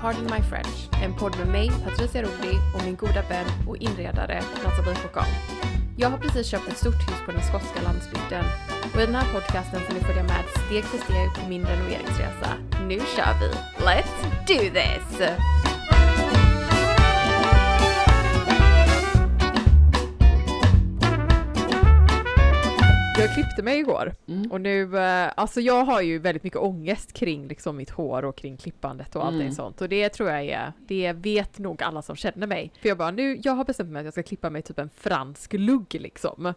Pardon My French, en podd med mig, Patricia Rodi och min goda vän och inredare Nathalie Foucault. Jag har precis köpt ett stort hus på den skotska landsbygden och i den här podcasten får ni följa med steg för steg på min renoveringsresa. Nu kör vi! Let's do this! Jag klippte mig igår Mm. och nu, eh, alltså jag har ju väldigt mycket ångest kring liksom mitt hår och kring klippandet och allting Mm. sånt och det tror jag är, det vet nog alla som känner mig. För jag bara nu, jag har bestämt mig att jag ska klippa mig typ en fransk lugg liksom.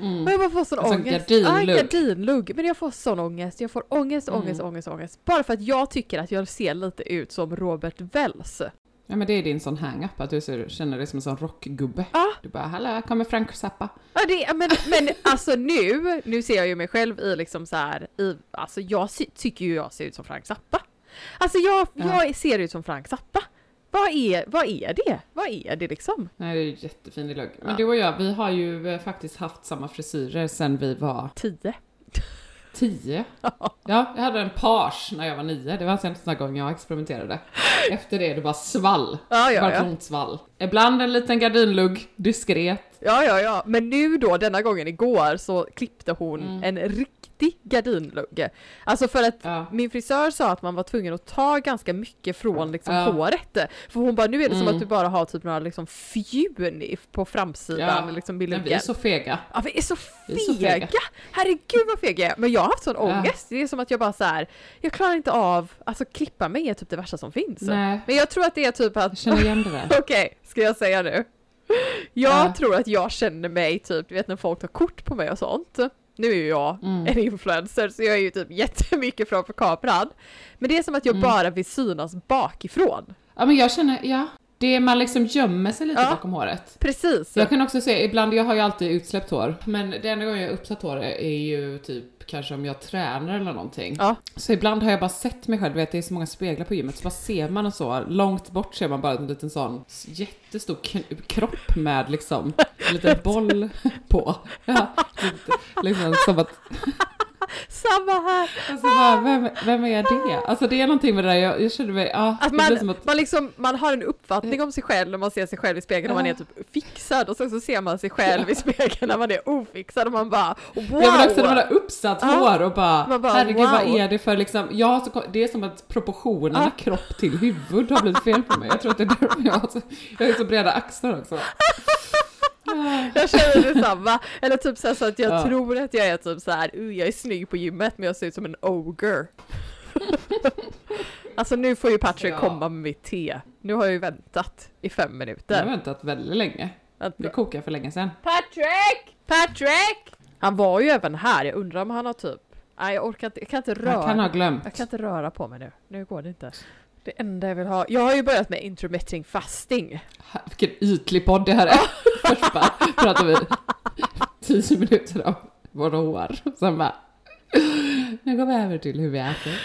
Mm. Och jag bara får sån Alltså en ångest. gardinlugg. Ja, gardinlugg. Men jag får sån ångest. Jag får ångest, ångest, Mm. ångest, ångest. Bara för att jag tycker att jag ser lite ut som Robert Wells. Ja men det är din sån hang-up, att du ser, känner dig som en sån rockgubbe. Ja. Du bara, hallå, kommer Frank Zappa. Ja, det, men, men alltså nu, nu ser jag ju mig själv i liksom så här, i, alltså jag tycker ju jag ser ut som Frank Zappa. Alltså jag, Ja. jag ser ut som Frank Zappa. Vad är, vad är det? Vad är det liksom? Nej, det är jättefin lugg. Men Ja. du och jag, vi har ju eh, faktiskt haft samma frisyrer sen vi var Tio? Tio. Ja, jag hade en page när jag var nio. Det var alltså enda gång jag experimenterade. Efter det, det bara svall. Ja, ja, bara ja. svall. Ibland en liten gardinlugg, diskret. Ja, ja, ja. Men nu då, denna gången igår, så klippte hon Mm. en riktig gardinlugg. Alltså för att Ja. min frisör sa att man var tvungen att ta ganska mycket från liksom Ja. håret. För hon bara, nu är det som Mm. att du bara har typ några liksom fjun på framsidan Ja. liksom Men vid vi är så fega. Ja vi är så Vi är så fega! Herregud vad fega jag är. Men jag har haft sån ångest. Det är som att jag bara så här. jag klarar inte av, alltså klippa mig är typ det värsta som finns. Nej. Men jag tror att det är typ Jag att, känner igen det där. okej, ska jag säga nu? Jag Ja. tror att jag känner mig typ, du vet när folk tar kort på mig och sånt. Nu är ju jag Mm. en influencer så jag är ju typ jättemycket framför kameran. Men det är som att jag Mm. bara vill synas bakifrån. Ja men jag känner, ja. Det man liksom gömmer sig lite Ja. bakom håret. Precis. Jag kan också se, ibland, jag har ju alltid utsläppt hår, men det enda gången jag har uppsatt hår är ju typ kanske om jag tränar eller någonting. Ja. Så ibland har jag bara sett mig själv, vet det är så många speglar på gymmet, så bara ser man och så, långt bort ser man bara en liten sån jättestor kropp med liksom en liten boll på. Ja, liksom som att, Samma här! alltså bara, vem, vem är det? Alltså det är någonting med det där, jag, jag känner mig, ja, Att man, att, man, liksom, man har en uppfattning om sig själv när man ser sig själv i spegeln och man är typ fixad och sen så ser man sig själv i spegeln när man är ofixad och man bara wow! Ja men också när man har uppsatt Ja. hår och bara, bara, herregud vad wow. är det för liksom, har så, det är som att proportionerna Ja. kropp till huvud har blivit fel på mig. Jag tror att det är därför jag har så, jag har så breda axlar också. Ja. Jag känner detsamma. Eller typ så, så att jag Ja. tror att jag är typ så här, uh, jag är snygg på gymmet men jag ser ut som en ogre. alltså nu får ju Patrick Ja. komma med mitt te. Nu har jag ju väntat i fem Jag har minuter. väntat väldigt länge. Det kokade för länge sedan. Patrick! Patrick! Han var ju även här, jag undrar om han har typ, nej jag orkar inte, jag kan inte röra. Han kan ha glömt. Jag kan inte röra på mig nu. Nu går det inte. Det enda jag vill ha. Jag har ju börjat med intermitting fasting. Vilken ytlig podd det här är. Först bara pratar vi tio minuter om våra hår. Sen bara, nu går vi över till hur vi äter.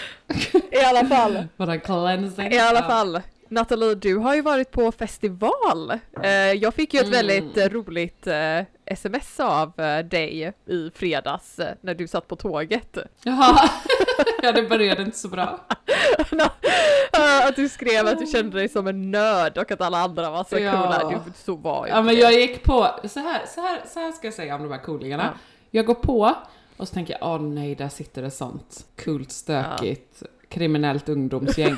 I alla fall. Våra cleansing. I alla fall. Nathalie, du har ju varit på festival. Eh, jag fick ju ett Mm. väldigt roligt eh, sms av eh, dig i fredags eh, när du satt på tåget. Jaha, ja det började inte så bra. Att du skrev att du kände dig som en nörd och att alla andra var så Ja. coola. Du, så var ju Ja men jag gick på, så här, så här, så här ska jag säga om de här coolingarna. Ja. Jag går på och så tänker jag, åh nej, där sitter det sånt kult, stökigt, kriminellt ungdomsgäng.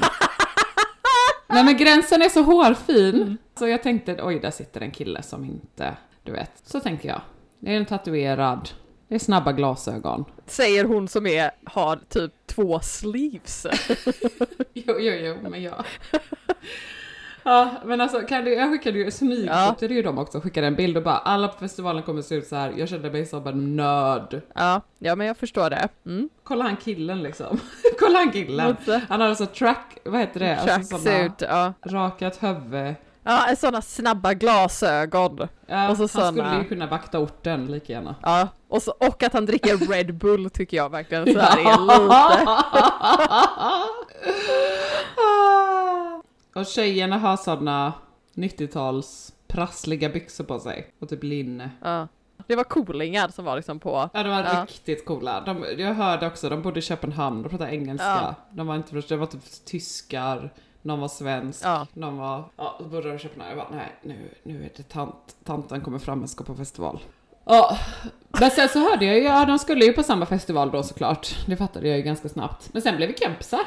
nej men gränsen är så hårfin. Mm. Så jag tänkte, oj där sitter en kille som inte, du vet. Så tänker jag, det är en tatuerad, det är snabba glasögon. Säger hon som är, har typ två sleeves. Jo, jo, jo, men ja. Ja, men alltså kan du, jag skickade ju, smygfotade ju dem också, skickade en bild och bara alla på festivalen kommer se ut så här. jag kände mig som en nörd. ja, ja men jag förstår det. Mm. Kolla han killen liksom. Kolla han killen. Alltså. Han har alltså track, vad heter det? Alltså såna Tracksuit, ja. rakat huvud. Ja, sådana snabba glasögon. Ja, Och så han såna- skulle ju kunna vakta orten lika gärna. Ja, och, så, och att han dricker Red Bull tycker jag verkligen så här är lite. och tjejerna har sådana 90-tals prassliga byxor på sig och typ linne. Ja. Det var coolingar som var liksom på. Ja, de var Ja. riktigt coola. De, jag hörde också, de bodde i Köpenhamn, de pratade engelska. Ja. De var inte, det var typ tyskar, någon var svensk, Ja. någon var, ja, då bodde de i Köpenhamn. Jag bara, nej, nu, nu är det tant, tanten kommer fram och ska på festival. Ja, men sen så hörde jag ju, ja de skulle ju på samma festival då såklart. Det fattade jag ju ganska snabbt. Men sen blev vi kompisar.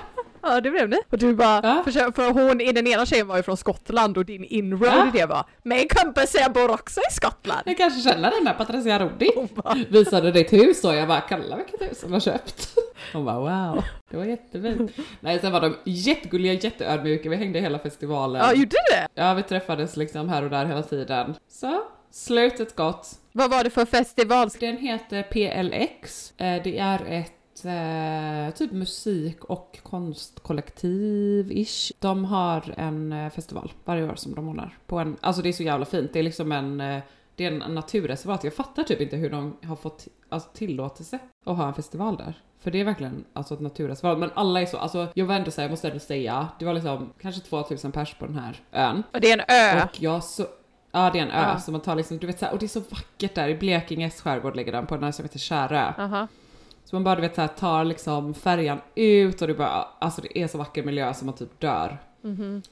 Ja, det blev det. Och du bara, Ja. för, för hon, den ena tjejen var ju från Skottland och din inroad Ja. i det var, min kompis jag bor också i Skottland. Jag kanske känner den där Patricia Rodi. Visade ditt hus och jag bara, kalla vilket hus hon har köpt. Hon bara wow, det var jättefint. Nej sen var de jättegulliga, jätteödmjuka, vi hängde hela festivalen. Ja, gjorde det? Ja, vi träffades liksom här och där hela tiden. Så, slutet gott. Vad var det för festival? Den heter PLX. Eh, Det är ett eh, typ musik och konstkollektiv-ish. De har en eh, festival varje år som de ordnar. På en, alltså det är så jävla fint. Det är liksom en, eh, det är en naturreservat. Jag fattar typ inte hur de har fått alltså, tillåtelse att ha en festival där. För det är verkligen alltså ett naturreservat. Men alla är så, alltså jag var ändå säga, jag måste ändå säga, det var liksom kanske 2000 pers på den här ön. Och det är en ö. Och jag så... Ja det är en ö, Ja. så man tar liksom, du vet såhär, och det är så vackert där i Blekinges skärgård ligger den på den här som heter Kärö. Aha. Så man bara du vet såhär, tar liksom färjan ut och det bara, alltså det är så vacker miljö som man typ dör. Mm -hmm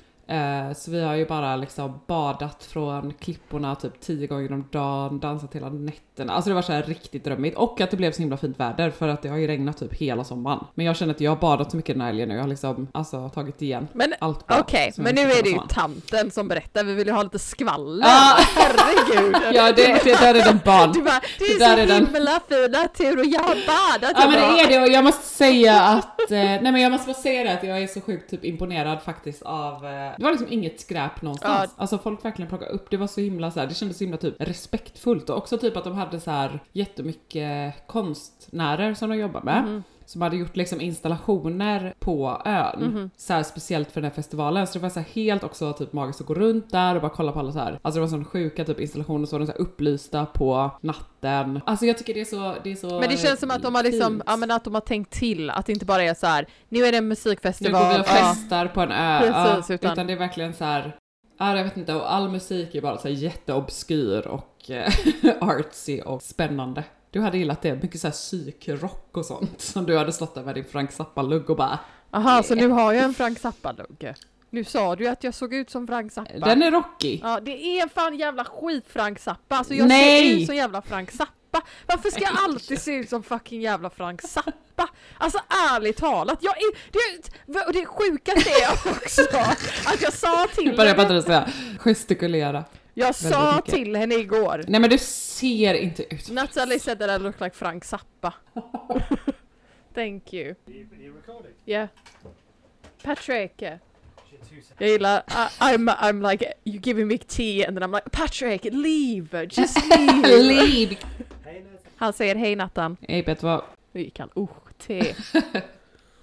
så vi har ju bara liksom badat från klipporna typ tio gånger om dagen, dansat hela nätterna. Alltså det var så här riktigt drömmigt. Och att det blev så himla fint väder för att det har ju regnat typ hela sommaren. Men jag känner att jag har badat så mycket den här helgen nu, jag har liksom alltså tagit igen Men allt bra. okej, som men nu är det ju tanten som berättar, vi vill ju ha lite skvaller. Ah! Herregud. Ja det, det där är den barn. Du bara, det är Det där så är himla fin natur och jag har badat. Ja men det är det och jag måste säga att, eh, nej men jag måste bara säga det att jag är så sjukt typ imponerad faktiskt av, eh, det var liksom inget skräp någonstans. Ja. Alltså folk verkligen plockade upp, det var så himla så här, det kändes så himla typ respektfullt och också typ att de hade så här jättemycket konstnärer som de jobbar med. Mhm. Som hade gjort liksom installationer på ön. Mhm. Så här speciellt för den här festivalen. Så det var så här helt också typ magiskt att gå runt där och bara kolla på alla så här. Alltså det var sån sjuka typ installationer så var de så här upplysta på natten. Alltså jag tycker det är så, det är så Men det känns som att de har liksom, ja men att de har tänkt till, att det inte bara är så här. nu är det en Nu musikfestival. går vi och ja. festar på en ö. Precis, ja, utan- utan... det är verkligen så här. Ja, jag vet inte, och all musik är bara så här jätteobskyr och eh, artsy och spännande. Du hade gillat det, mycket så här psykrock och sånt. Som du hade stått där med din Frank Zappa-lugg och bara Aha, så nu har jag en Frank Zappa-lugg. Nu sa du ju att jag såg ut som Frank Zappa. Den är rockig. Ja, det är fan jävla skit Frank Zappa. Alltså jag Nej! ser ut som jävla Frank Zappa. Varför ska jag alltid se ut som fucking jävla Frank Zappa? Alltså ärligt talat, jag är, det, det sjukaste är också att jag sa Nu till börjar jag henne, bara säga gestikulera. Jag sa mycket. till henne igår, Nej men du ser inte ut. Natalie said that I look like Frank Zappa. Thank you. Yeah. Patrick. Jag gillar, I, I'm, I'm like, you giving me tea and then I'm like, Patrick, leave, just leave. Nathan. Han säger hej Nattan. Hej vad? Nu gick han, oh, te.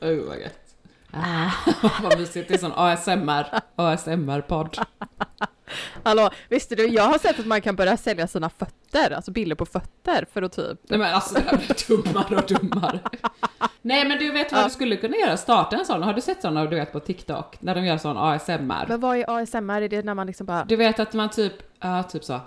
Oh vad gött. Ah, vad mysigt, det är sån ASMR, ASMR-podd. Hallå, visste du, jag har sett att man kan börja sälja sina fötter, alltså bilder på fötter för att typ Nej men alltså det här blir dummare och dummare. Nej men du vet vad Ja. du skulle kunna göra? Starta en sån. Har du sett såna du vet på TikTok? När de gör sån ASMR. Men vad är ASMR? Är det när man liksom bara Du vet att man typ, ja typ så.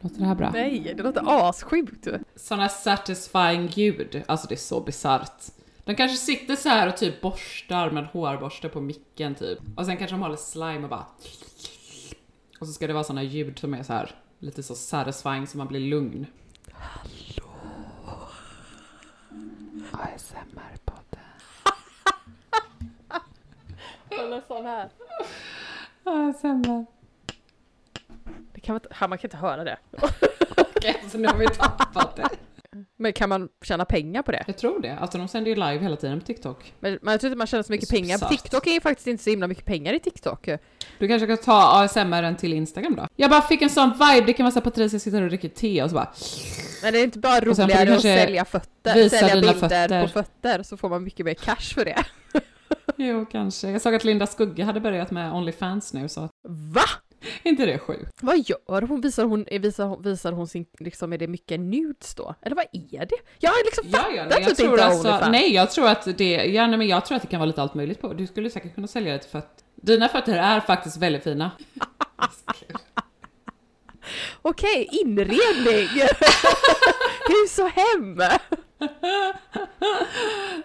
Låter det här bra? Nej, det låter assjukt. Såna satisfying ljud. Alltså det är så bisarrt. De kanske sitter så här och typ borstar med en hårborste på micken typ. Och sen kanske de håller slime och bara... Och så ska det vara såna ljud som är så här lite så satisfying så man blir lugn. ASMR-podden. Eller sån här. ASMR. Det kan man, man kan inte höra det. Okej, så nu har vi tappat det. Men kan man tjäna pengar på det? Jag tror det. Alltså de sänder ju live hela tiden på TikTok. Men, men jag tror inte man tjänar så mycket så pengar. På bisarrt. TikTok är faktiskt inte så himla mycket pengar i TikTok. Du kanske kan ta ASMR till Instagram då? Jag bara fick en sån vibe, det kan vara så att Patricia sitter och dricker te och så bara... Men det är inte bara roligare att sälja fötter, sälja bilder fötter. på fötter så får man mycket mer cash för det. Jo, kanske. Jag såg att Linda Skugge hade börjat med Onlyfans nu, så Va? Inte det sjukt? Vad gör hon? Visar hon, visar, hon- visar hon sin, liksom är det mycket nudes då? Eller vad är det? Jag har liksom Ja, fattat ja, nej, jag typ tror inte alltså, Onlyfans. nej, jag tror att det, ja, nej, men jag tror att det kan vara lite allt möjligt på. Du skulle säkert kunna sälja det till fötter. Dina fötter är faktiskt väldigt fina. Okej, inredning! Hus och hem!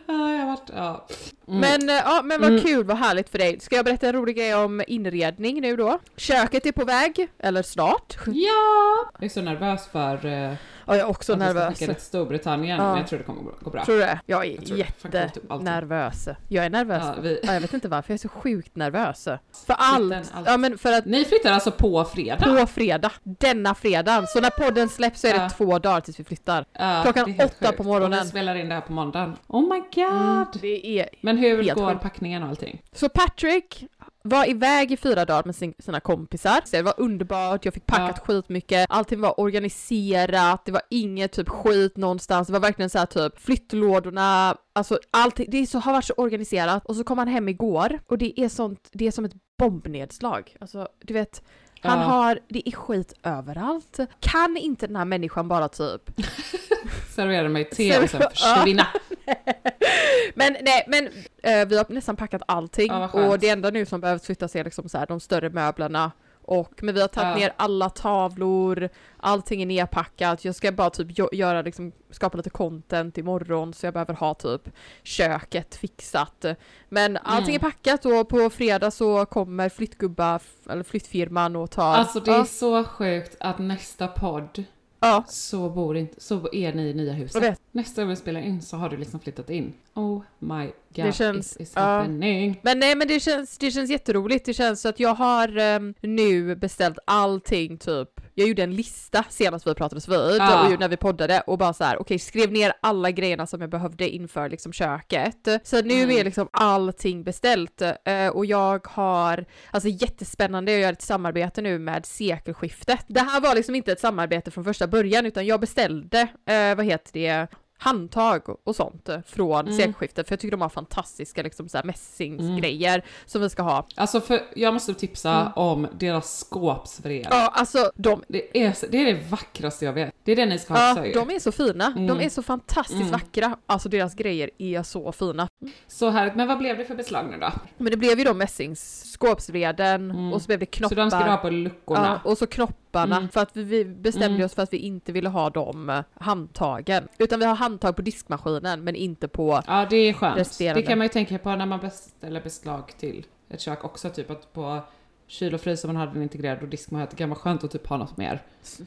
Ja, jag varit, ja. Mm. Men, eh, ja, men vad Mm. kul, vad härligt för dig. Ska jag berätta en rolig grej om inredning nu då? Köket är på väg, eller snart. Ja! Jag är så nervös för eh, Ja, jag är också att vi ska nervös. skicka det till Storbritannien, Ja. men jag tror det kommer gå bra. Tror du det? Jag är Jag typ jättenervös. Jag är nervös. Ja, Ja, vi, jag vet inte varför, jag är så sjukt nervös. För allt. allt. Ja men för att ni flyttar alltså på fredag? på fredag, denna fredag. Så när podden släpps så är det Ja. två dagar tills vi flyttar. Ja, Klockan åtta sjukt. på morgonen. Och vi spelar in det här på måndagen. Oh my god! Är... Men hur går sjukt. packningen och allting? Så Patrick var iväg i fyra dagar med sin, sina kompisar. Så det var underbart, jag fick packat skitmycket, allting var organiserat, det var inget typ skit någonstans, det var verkligen så här typ flyttlådorna, alltså allting, det så, har varit så organiserat. Och så kom han hem igår och det är sånt, det är som ett bombnedslag. Alltså du vet, han Ja. har, det är skit överallt. Kan inte den här människan bara typ Servera mig te och sen försvinna. Men nej, men eh, vi har nästan packat allting Ja, och det enda nu som behöver flyttas är liksom så här, de större möblerna och men vi har tagit Ja. ner alla tavlor, allting är nedpackat, jag ska bara typ göra liksom, skapa lite content imorgon så jag behöver ha typ köket fixat. Men allting Mm. är packat och på fredag så kommer flyttgubba, eller flyttfirman och tar... Alltså det är ja, så sjukt att nästa podd ja, så bor inte, så är ni i nya huset. vet. Nästa gång vi spelar in så har du liksom flyttat in. Oh my god, Det känns- it is ja. happening. Men nej men det känns, det känns jätteroligt, det känns så att jag har ehm, nu beställt allting typ jag gjorde en lista senast vi pratades vid Ja. och när vi poddade och bara så här, okej skrev ner alla grejerna som jag behövde inför liksom köket. Så nu Mm. är liksom allting beställt eh, och jag har, alltså jättespännande, jag gör ett samarbete nu med sekelskiftet. Det här var liksom inte ett samarbete från första början utan jag beställde, eh, vad heter det, handtag och sånt från Mm. sekelskiftet för jag tycker de har fantastiska liksom så här mässingsgrejer som vi ska ha. Alltså för jag måste tipsa Mm. om deras skåpsvred. Ja, alltså de, Det, är, det är det vackraste jag vet. Det är det ni ska ha ja, ju. de är så fina. Mm. De är så fantastiskt Mm. vackra. Alltså deras grejer är så fina. Så härligt. Men vad blev det för beslag nu då? Men det blev ju då mässings, skåpsvreden Mm. och så blev det knoppar. Så de ska du ha på luckorna? Ja, och så knopparna. Mm. För att vi, vi bestämde Mm. oss för att vi inte ville ha de eh, handtagen. Utan vi har handtag på diskmaskinen men inte på... Ja, det är skönt. Resterande. Det kan man ju tänka på när man beställer beslag till ett kök också, typ att på kyl och frys om man hade en integrerad och diskmaskin, det kan vara skönt att typ ha något mer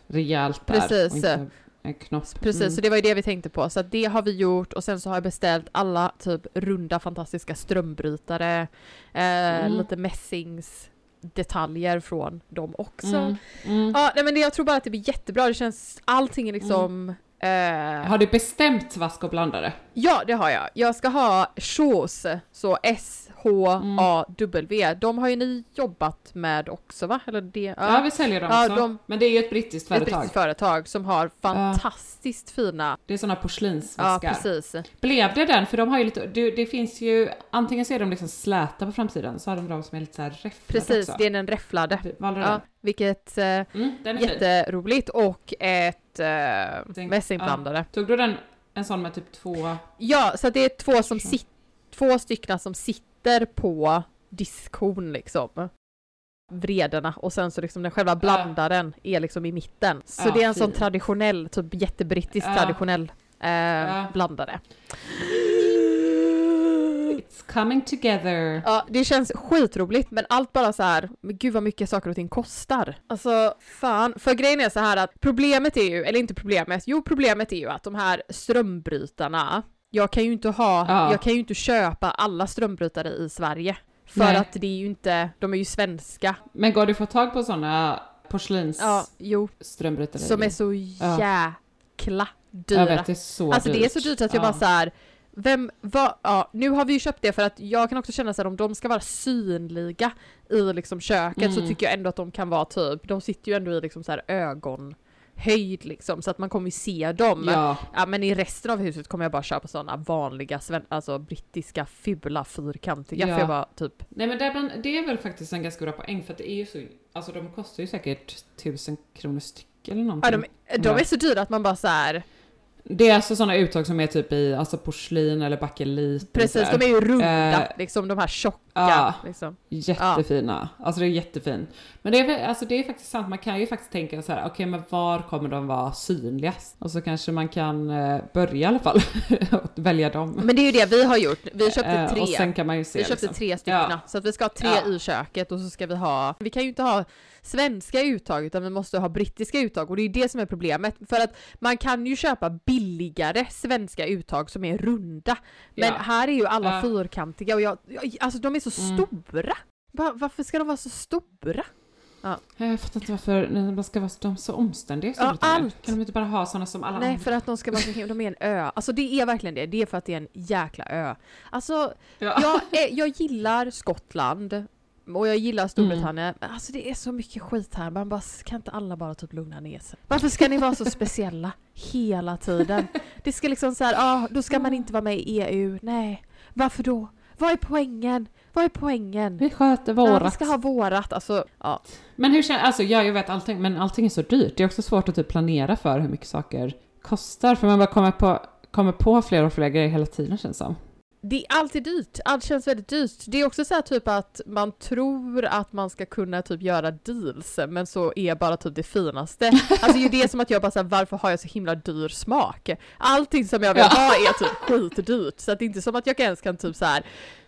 rejält där. Precis. En knopp. Precis, Mm. så det var ju det vi tänkte på. Så att det har vi gjort och sen så har jag beställt alla typ runda fantastiska strömbrytare, eh, Mm. lite mässingsdetaljer från dem också. Mm. Mm. Ja, nej men det, jag tror bara att det blir jättebra. Det känns, allting är liksom Eh, Har du bestämt vask och blandare? Ja, det har jag. Jag ska ha Shaws, så S-H-A-W. De har ju ni jobbat med också va? Eller det? Ja, vi säljer dem Ja, också. de- Men det är ju ett brittiskt Ett företag. brittiskt företag som har fantastiskt fina... Det är sådana Ja, porslinsvaskar. precis. Blev det den? För de har ju lite, det, det finns ju, antingen så är de liksom släta på framsidan, så har de de som är lite så här räfflade Precis, också. det är den räfflade. Valde Ja, den? vilket eh, Mm, den jätteroligt och ett eh, Tänk- mässingblandare. Tog du den, en sån med typ två... Ja, så det är två som sit, två stycken som sitter på diskhon liksom. Vrederna och sen så liksom den själva blandaren är liksom i mitten. Så Ja, det är en sån fin. traditionell, typ jättebrittisk Ja. traditionell eh, Ja. blandare. It's coming together. Ja, det känns skitroligt men allt bara så här, men gud vad mycket saker och ting kostar. Alltså fan, för grejen är så här att problemet är ju, eller inte problemet, jo problemet är ju att de här strömbrytarna, jag kan ju inte ha, Ja. jag kan ju inte köpa alla strömbrytare i Sverige. För Nej. att det är ju inte, de är ju svenska. Men går att få tag på såna porslinsströmbrytare? Ja, jo, som är så jäkla dyra. Jag vet, det är så Alltså dyrt. det är så dyrt att jag Ja. bara så här. Vem, vad, ja, nu har vi ju köpt det för att jag kan också känna så här om de ska vara synliga i liksom köket så Mm. tycker jag ändå att de kan vara typ, de sitter ju ändå i liksom så här ögonhöjd liksom så att man kommer ju se dem. Ja, Ja men i resten av huset kommer jag bara köpa sådana vanliga, alltså brittiska fula fyrkantiga Ja. för jag bara typ nej men det är, bland, det är väl faktiskt en ganska bra poäng för att det är ju så, alltså de kostar ju säkert tusen kronor styck eller någonting. Ja, de, de är så dyra att man bara så här. Det är alltså sådana uttag som är typ i alltså porslin eller bakelit. eller precis de är ju runda, Eh, liksom de här tjocka. ja. Liksom. Jättefina. Alltså det är jättefin. Men det är, alltså det är faktiskt sant, man kan ju faktiskt tänka så här, okej men var kommer de vara synligast? Och så kanske man kan eh, börja i alla fall och välja dem. Men det är ju det vi har gjort, vi köpte Eh, tre. Och sen kan man ju se Vi köpte liksom. tre stycken, Ja. så att vi ska ha tre Ja. i köket och så ska vi ha, vi kan ju inte ha svenska uttag utan vi måste ha brittiska uttag och det är det som är problemet. För att man kan ju köpa billigare svenska uttag som är runda. Men Ja. här är ju alla Ja. fyrkantiga och jag, jag, alltså de är så Mm. stora. Va, varför ska de vara så stora? Jag fattar inte varför man ska vara de så omständiga. Ja, Ja, allt. Kan de inte bara ha sådana som alla Nej, andra? för att de ska vara så de är en ö. Alltså det är verkligen det, det är för att det är en jäkla ö. Alltså Ja. jag, är, jag gillar Skottland och jag gillar Storbritannien, men alltså det är så mycket skit här, man bara, kan inte alla bara typ lugna ner sig? Varför ska ni vara så speciella hela tiden? Det ska liksom så här, ah, då ska man inte vara med i EU, nej, varför då? Vad är poängen? Vad är poängen? Vi sköter Ja, vi vårat. ska ha vårat, alltså, ja. Men hur känner, alltså ja, jag vet allting, men allting är så dyrt. Det är också svårt att typ planera för hur mycket saker kostar, för man bara kommer på, kommer på fler och fler grejer hela tiden känns det som. Det är alltid dyrt, allt känns väldigt dyrt. Det är också så här typ att man tror att man ska kunna typ göra deals, men så är bara typ det finaste. Alltså det är ju det som att jag bara såhär, varför har jag så himla dyr smak? Allting som jag vill ha är typ skitdyrt, så att det är inte som att jag ens kan typ så här.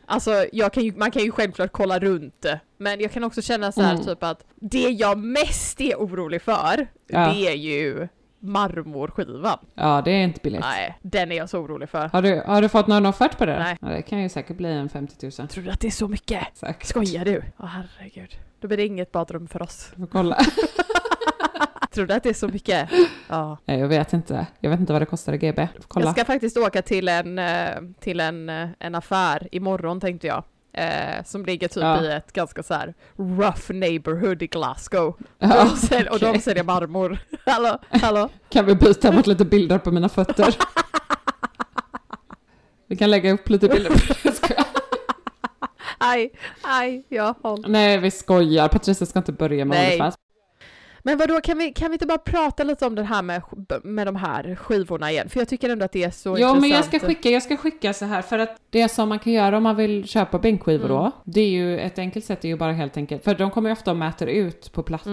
Alltså jag kan ju, man kan ju självklart kolla runt men jag kan också känna så här Mm. typ att det jag mest är orolig för, Ja. det är ju marmorskivan. Ja, det är inte billigt. Nej, den är jag så orolig för. Har du, har du fått någon offert på det? Nej. Ja, det kan ju säkert bli en 50 000. Tror du att det är så mycket? Säkert. Skojar du? Åh herregud. Då blir det inget badrum för oss. Du får kolla. Tror du att det är så mycket? Ja. Nej, jag vet inte. Jag vet inte vad det kostar i GB. Kolla. Jag ska faktiskt åka till en, eh, till en, eh, en affär imorgon tänkte jag. Eh, som ligger typ Ja. i ett ganska så här rough neighborhood i Glasgow. Ja, de säljer, Och de säljer marmor. hallå, hallå? Kan vi byta mot lite bilder på mina fötter? Vi kan lägga upp lite bilder. Jag skojar. Aj, aj, ja, håll. Nej, vi skojar. Patricia ska inte börja med Nej. Onlyfans. Men vadå, kan vi, kan vi inte bara prata lite om det här med, med de här skivorna igen? För jag tycker ändå att det är så Jo, intressant. men jag ska, skicka, jag ska skicka så här, för att det som man kan göra om man vill köpa bänkskivor Mm. då, det är ju ett enkelt sätt är ju bara helt enkelt, för de kommer ju ofta och mäter ut på plats,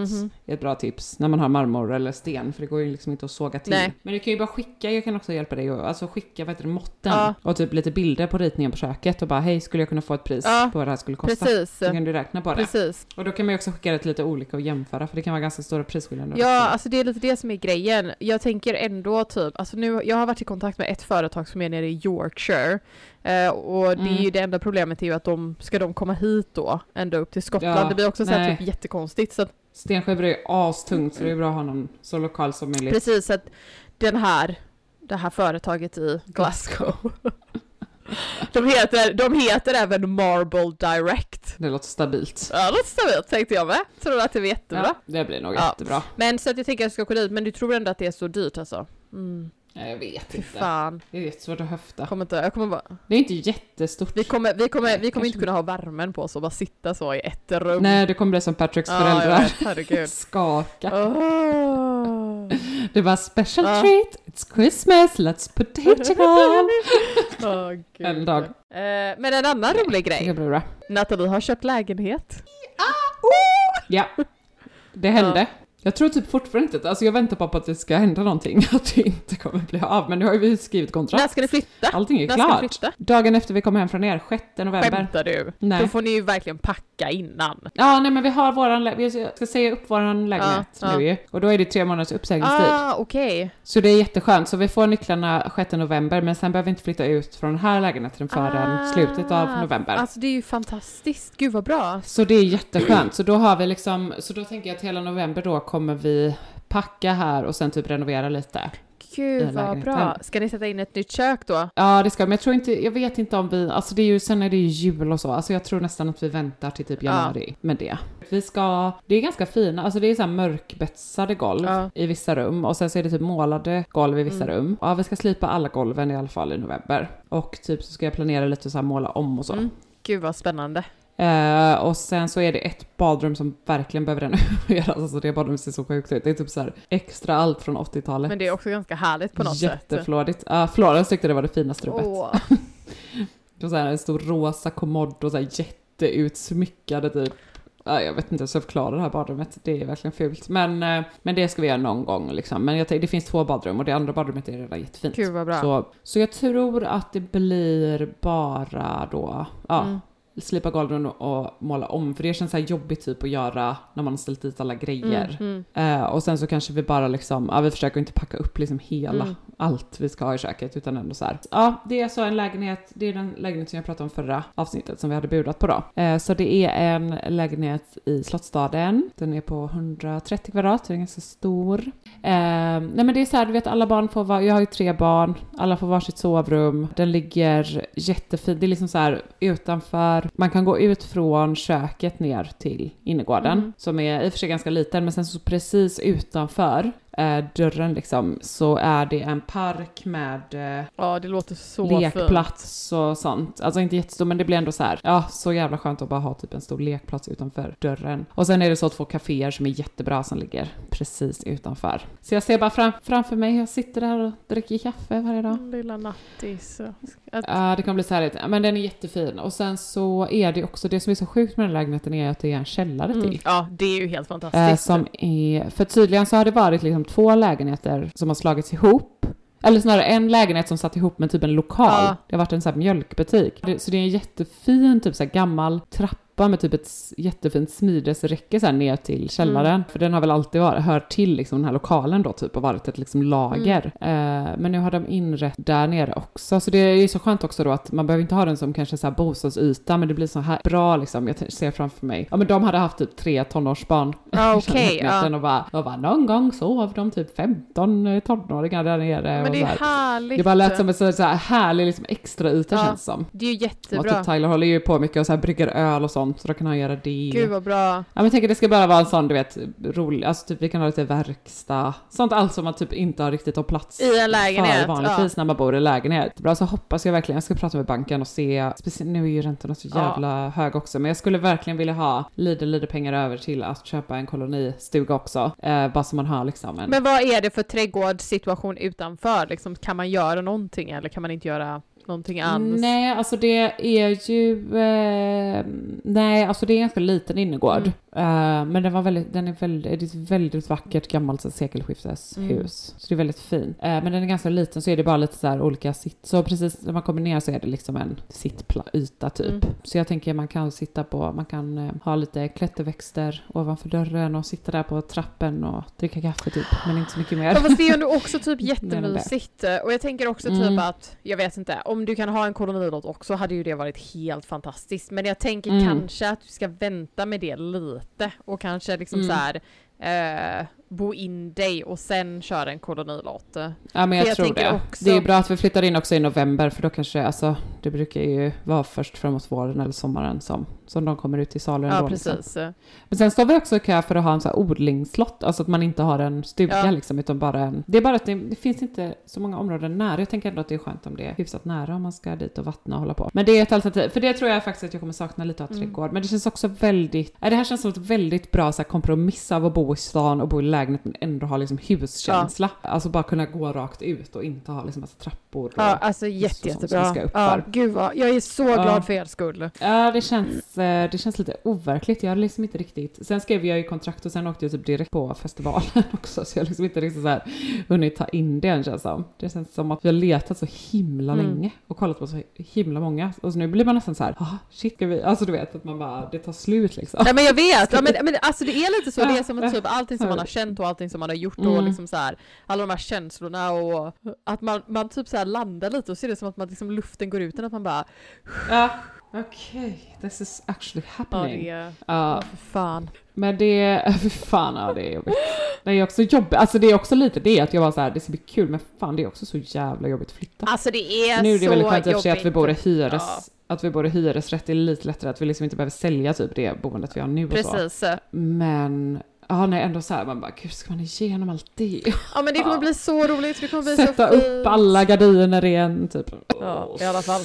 är ett bra tips, när man har marmor eller sten, för det går ju liksom inte att såga till. Nej. Men du kan ju bara skicka, jag kan också hjälpa dig, alltså skicka, vad heter det, måtten, Ja. och typ lite bilder på ritningen på köket och bara, hej, skulle jag kunna få ett pris Ja, på vad det här skulle kosta? Precis. Så kan du räkna på det. Precis. Och då kan man ju också skicka det till lite olika och jämföra, för det kan vara ganska stora stora prisskillnader. Ja, alltså det är lite det som är grejen. Jag tänker ändå typ, alltså nu, jag har varit i kontakt med ett företag som är nere i Yorkshire. Eh, och det är Mm. ju det enda problemet är ju att de, ska de komma hit då, ända upp till Skottland? Ja, det blir också så här typ jättekonstigt. Så att, Stenskivor är astungt så det är bra att ha någon så lokal som möjligt. precis, så att den här, det här företaget i Glasgow. de, heter, de heter även Marble Direct. Det låter stabilt. Ja, det låter stabilt tänkte jag med. Tror att det var jättebra. Ja, det blir nog Ja. jättebra. Men så att jag tänker att jag ska kolla dit, men du tror ändå att det är så dyrt alltså? Mm. Ja, jag vet Fy inte. fan. Det är jättesvårt att höfta. Kommer inte, jag kommer bara, Det är inte jättestort. vi kommer, vi kommer, vi kommer inte kunna ha värmen på oss och bara sitta så i ett rum. Nej, det kommer bli som Patricks ja, föräldrar. vet, herregud. Skaka. Åh. Det var special Ja. treat, it's Christmas, let's put the heating on. Gud. En dag. Eh, men en annan rolig Det grej. Nathalie har köpt lägenhet. Ja, det hände. Jag tror typ fortfarande inte, alltså jag väntar bara på att det ska hända någonting, att det inte kommer bli av. Men nu har vi skrivit När kontrakt. ska ni flytta? Allting är När klart. Dagen efter vi kommer hem från er, 6 november. Skämtar du? Nej. Då får ni ju verkligen packa innan. Ja, nej men vi har våran, vi ska säga upp våran lägenhet Ja, nu ju. Och då är det tre månaders uppsägningstid. Ah, okej. Så det är jätteskönt, så vi får nycklarna 6 november, men sen behöver vi inte flytta ut från den här lägenheten förrän Ah, slutet av november. Alltså det är ju fantastiskt. Gud vad bra. Så det är jätteskönt, så då har vi liksom, så då tänker jag att hela november då kommer vi packa här och sen typ renovera lite. Gud vad bra. Ska ni sätta in ett nytt kök då? Ja, det ska men jag tror inte, jag vet inte om vi, alltså det är ju, sen är det ju jul och så, alltså jag tror nästan att vi väntar till typ januari med det. Vi ska, det är ganska fina, alltså det är så här mörkbetsade golv Ja. i vissa rum och sen så är det typ målade golv i vissa Mm. rum. Ja, vi ska slipa alla golven i alla fall i november. Och typ så ska jag planera lite så här måla om och så. Mm. Gud vad spännande. Eh, och sen så är det ett badrum som verkligen behöver renoveras. Alltså det badrummet ser så sjukt ut. Det är typ så här extra allt från 80-talet. Men det är också ganska härligt på något sätt. Jätteflådigt. Ja, Florence tyckte det var det finaste rummet. Det var så här en stor rosa kommod och så här jätteutsmyckade typ. Ja, jag vet inte hur jag ska förklara det här badrummet. Det är verkligen fult. Men, eh, men det ska vi göra någon gång liksom. Men jag det finns två badrum och det andra badrummet är redan jättefint. Gud vad bra. Så, så jag tror att det blir bara då, ja, Mm. Slipa golven och måla om. För det känns så här jobbigt typ att göra när man har ställt dit alla grejer. Mm, mm. Eh, och sen så kanske vi bara liksom, ja vi försöker inte packa upp liksom hela, Mm. allt vi ska ha i köket utan ändå så här. Ja, det är så en lägenhet, det är den lägenhet som jag pratade om förra avsnittet som vi hade budat på då. Eh, så det är en lägenhet i Slottsstaden, den är på 130 kvadrat, den är ganska stor. Eh, nej men det är så här, du vet alla barn får vara, jag har ju tre barn, alla får varsitt sovrum, den ligger jättefint, det är liksom så här utanför, man kan gå ut från köket ner till innergården Mm. som är i och för sig ganska liten men sen så precis utanför eh, dörren liksom så är det en park med eh, Ja, det låter så fint. lekplats och sånt. Alltså inte jättestor men det blir ändå så här, ja så jävla skönt att bara ha typ en stor lekplats utanför dörren. Och sen är det så två kaféer som är jättebra som ligger precis utanför. Så jag ser bara fram, framför mig, jag sitter där och dricker kaffe varje dag. Mm, Lilla nattis. Att, Ja, det kommer bli så härligt. Men den är jättefin. Och sen så är det också, det som är så sjukt med den lägenheten är att det är en källare till. mm. Ja, det är ju helt fantastiskt. som är, för tydligen så har det varit liksom två lägenheter som har slagits ihop. Eller snarare en lägenhet som satt ihop med typ en lokal. Ja. Det har varit en sån här mjölkbutik. Så det är en jättefin typ så här gammal trappa med typ ett jättefint smidesräcke så här ner till källaren. Mm. För den har väl alltid varit, hört till liksom den här lokalen då typ och varit ett liksom lager. Mm. Eh, men nu har de inrett där nere också. Så det är ju så skönt också då att man behöver inte ha den som kanske så här bostadsyta men det blir så här bra liksom. Jag ser framför mig. Ja men de hade haft typ tre tonårsbarn. I okej, lägenheten ja. och, bara, och bara någon gång sov de typ 15 tonåringar där nere. Men och det så är här. härligt. Det bara lät som en så så här härlig liksom extra yta Ja. känns som. Det är ju Och jättebra. typ Tyler håller ju på mycket och så här brygger öl och sånt så då kan han göra det. Gud vad bra. Ja men jag tänker det ska bara vara en sån du vet rolig, alltså typ vi kan ha lite verkstad, sånt allt som man typ inte har riktigt har plats I en lägenhet, för vanligtvis när man bor i lägenhet. Bra så hoppas jag verkligen, jag ska prata med banken och se, speciellt nu är ju räntorna så Ja. jävla höga också, men jag skulle verkligen vilja ha lite lite pengar över till att köpa en kolonistuga också, eh, bara så man har liksom en Men vad är det för trädgårdssituation utanför? Liksom, kan man göra någonting eller kan man inte göra någonting alls? Nej, alltså det är ju... Eh, nej, alltså det är en ganska liten innergård. Eh, men den var väldigt, den är väldigt, det är ett väldigt vackert gammalt sekelskifteshus. Mm. Så det är väldigt fin. Eh, men den är ganska liten så är det bara lite så här olika sitt. Så precis när man kommer ner så är det liksom en sittyta typ. Mm. Så jag tänker man kan sitta på, man kan eh, ha lite klätterväxter ovanför dörren och sitta där på trappen och dricka kaffe typ. Men inte så mycket mer. Ja, fast det är ändå också typ jättemysigt. Och jag tänker också typ Mm. att, jag vet inte, om du kan ha en kolonilott också hade ju det varit helt fantastiskt. Men jag tänker Mm. kanske att du ska vänta med det lite och kanske liksom Mm. så här eh, bo in dig och sen köra en kolonilott. Ja men jag, jag tror det. också- Det är bra att vi flyttar in också i november för då kanske, alltså det brukar ju vara först framåt våren eller sommaren som, som de kommer ut salu ändå. Ja liksom. precis. Men sen står vi också i kö för att ha en så här odlingslott, alltså att man inte har en stuga Ja. liksom, utan bara en... Det är bara att det, det finns inte så många områden nära. Jag tänker ändå att det är skönt om det är hyfsat nära om man ska dit och vattna och hålla på. Men det är ett alternativ, för det tror jag faktiskt att jag kommer sakna lite av Mm. trädgård. Men det känns också väldigt... Det här känns som ett väldigt bra så här, kompromiss av att bo i stan och bo i lägenhet men ändå ha liksom huskänsla. Alltså bara kunna gå rakt ut och inte ha liksom massa trappor. Och... Ja, alltså jätte, jättebra. ska upp Ja, gud vad, jag är så Ja. glad för er skull. Ja, det känns, eh, det känns lite overkligt. Jag har liksom inte riktigt... Sen skrev jag ju kontrakt och sen åkte jag typ direkt på festivalen också, så jag har liksom inte riktigt så här hunnit ta in det än känns som. Det känns som att vi har letat så himla Mm. länge och kollat på så himla många. Och så nu blir man nästan så här, ah, shit, ska vi... Alltså du vet, att man bara, det tar slut liksom. Ja men jag vet, ja, men, men alltså det är lite så, det är som att typ allting som man har känt och allting som man har gjort och Mm. liksom så här, alla de här känslorna och att man, man typ så här landar lite och ser det som att man liksom luften går ut, att man bara Ja, okej, this is actually ja happening. det är, Ja, ja för fan. Men det, för fan ja det är jobbigt. Det är också jobbigt, alltså det är också lite det att jag var så här, det ska bli kul men fan det är också så jävla jobbigt att flytta. Alltså det är nu är det så väldigt skönt och sig att vi jobbigt. bor i hyres, Ja. att vi bor i hyresrätt, det är lite lättare att vi liksom inte behöver sälja typ det boendet vi har nu och så. Precis. Men, ja nej ändå så här, man bara gud ska man igenom allt det? Ja men det kommer Ja. bli så roligt, det kommer bli Sätta så upp alla gardiner igen typ. Ja, i alla fall.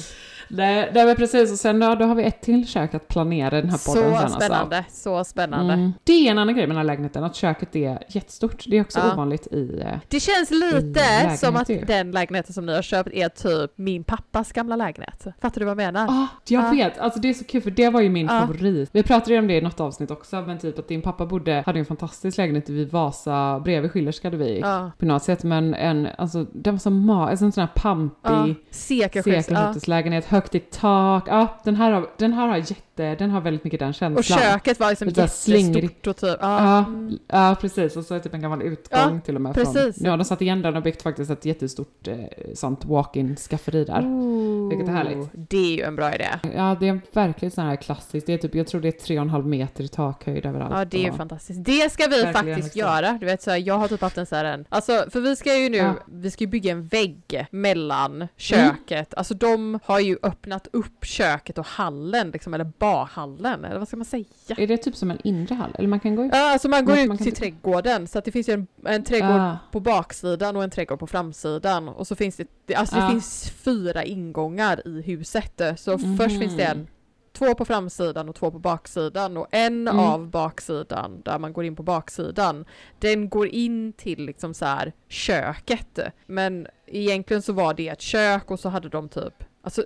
Nej, nej men precis och sen då, då har vi ett till kök att planera den här podden Så sen alltså. spännande, så spännande. Mm. Det är en annan grej med den här lägenheten, att köket är jättestort. Det är också Ja. ovanligt i... eh, Det känns lite som att ju. den lägenheten som ni har köpt är typ min pappas gamla lägenhet. Fattar du vad jag menar? Ah, jag Ja. vet, alltså det är så kul för det var ju min Ja. favorit. Vi pratade ju om det i något avsnitt också, men typ att din pappa bodde, hade en fantastisk lägenhet vid Vasa, bredvid Schillerska hade vi Ja. på gymnasiet, men en, alltså den var så ma, en sån här pampig. Ja. sekelskifteslägenhet, högt i tak. Ja, den här har, den här har jätte, den har väldigt mycket den Och känslan. köket var liksom jättestort och typ, Ja, ja. mm. ja, precis. Och så är det typ en gammal utgång Ja, till och med. precis. Från, ja, de satt igen den och byggt faktiskt ett jättestort eh, sånt walk-in skafferi där. Vilket är härligt. Det är ju en bra idé. Ja, det är verkligen sån här klassiskt. Det är typ, jag tror det är tre och en halv meter i takhöjd överallt. Ja, det är ju och- fantastiskt. Det ska vi Verkligen faktiskt liksom. göra. Du vet så här, jag har typ haft en så här en, alltså för vi ska ju nu, Ja. vi ska ju bygga en vägg mellan köket. Alltså de har ju öppnat upp köket och hallen liksom, eller barhallen, eller vad ska man säga? Är det typ som en inre hall? Eller man kan gå ut? Ja, alltså man går Man- ut man kan till trädgården så att det finns ju en, en trädgård Ah, på baksidan och en trädgård på framsidan och så finns det, det alltså det Ja. finns fyra ingångar i huset. Så Mhm. först finns det en, två på framsidan och två på baksidan och en Mm. av baksidan där man går in på baksidan den går in till liksom så här köket. Men egentligen så var det ett kök och så hade de typ, alltså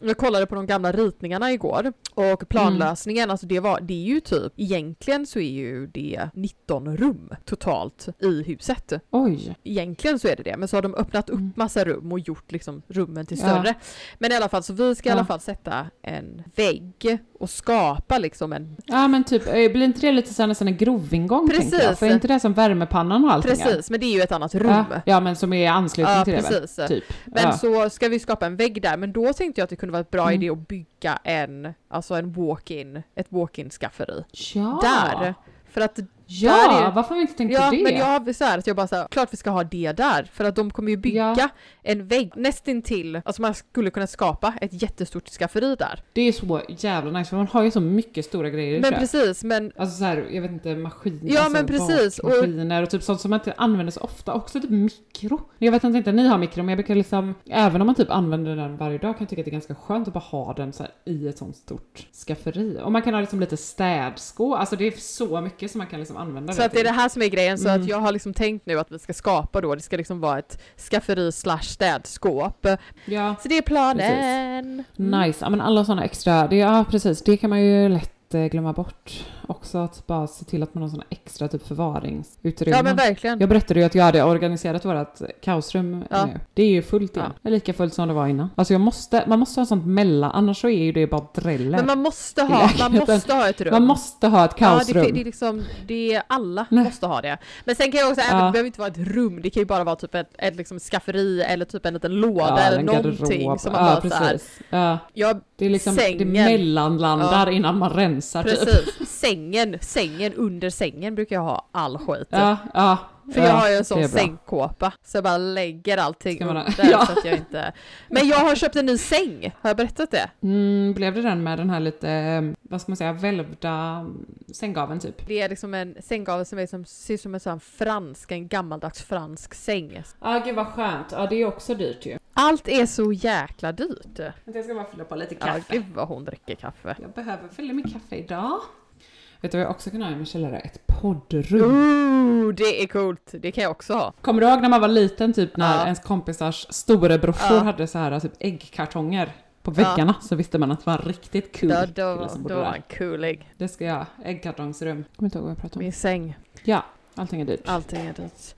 jag kollade på de gamla ritningarna igår och planlösningen, alltså det var, det är ju typ, egentligen så är ju det 19 rum totalt i huset. oj. Egentligen så är det det, men så har de öppnat upp Mm. massa rum och gjort liksom rummen till Ja. större. Men i alla fall, så vi ska i alla Ja. fall sätta en vägg och skapa liksom en... Ja men typ, eh, blir inte det lite så nästan en grovingång tänker jag? Precis. För är inte det som värmepannan och allting är? Precis, men det är ju ett annat rum. Ja, ja men som är anslutning Ja, till det väl? precis. Typ. Men ja. så ska vi skapa en vägg där, men då tänkte jag att det kunde vara ett bra Mm. idé att bygga en, alltså en walk-in, ett walk-in skafferi. Ja! Där! För att Ja, varför har vi inte tänkt Ja, på det? men jag har så här att jag bara så här, klart vi ska ha det där, för att de kommer ju bygga Ja. en vägg nästintill, alltså man skulle kunna skapa ett jättestort skafferi där. Det är så jävla nice för man har ju så mycket stora grejer i Men precis, men Alltså såhär, jag vet inte, maskiner, Ja, alltså men precis, och- maskiner och typ sånt som man inte använder så ofta. Också typ mikro. Jag vet inte, ni har mikro men jag brukar liksom, även om man typ använder den varje dag kan jag tycka att det är ganska skönt att bara ha den så här i ett sånt stort skafferi. Och man kan ha liksom lite städskå, alltså det är så mycket som man kan liksom använda så att det är det här som är grejen, så Mm. att jag har liksom tänkt nu att vi ska skapa då, det ska liksom vara ett skafferi slash städskåp. Ja, Så det är planen. Mm. nice. Ja men alla sådana extra, det, ja precis, det kan man ju lätt eh, glömma bort också att bara se till att man har såna extra typ förvaringsutrymmen. Ja men verkligen. Jag berättade ju att jag hade organiserat vårt kaosrum Ja. nu. Det är ju fullt igen. Är lika fullt som det var innan. Alltså jag måste, man måste ha sånt mellan, annars så är ju det bara dräller. Men man måste ha, man måste ha ett rum. Man måste ha ett Ja, kaosrum. det, det är liksom, det är alla Nej. måste ha det. Men sen kan jag också, även, Ja. det behöver inte vara ett rum, det kan ju bara vara typ ett, ett liksom skafferi eller typ en liten låda Ja, eller någonting garderob. som man ja, bara precis. Ja, jag, det är liksom, Sängen. det mellanlandar innan man rensar typ. precis, sängen, sängen under sängen brukar jag ha all skit. Ja, ja. För ja, jag har ju en sån sängkåpa så jag bara lägger allting under Ja. så att jag inte... Men jag har köpt en ny säng, har jag berättat det? Mm, blev det den med den här lite, eh, vad ska man säga, välvda sänggaveln typ? Det är liksom en sänggavel som är som, ser ut som en sån fransk, en gammaldags fransk säng. Ja, ah, gud vad skönt. Ja, det är också dyrt ju. Allt är så jäkla dyrt. Jag ska bara fylla på lite Ja, gud vad hon dricker kaffe. Jag behöver fylla min kaffe idag. Vet du vad jag också kan ha i min källare? Ett poddrum. Ooh, det är coolt. Det kan jag också ha. Kommer du ihåg när man var liten, typ när Ja. ens kompisars storebrorsor Ja. hade så här typ äggkartonger på väggarna så visste man att det var riktigt cool Då, då, då var han coolig. Det ska jag, äggkartongsrum. Kommer inte ihåg vad jag pratade om. Min säng. Ja, allting är dyrt. Allting är dyrt.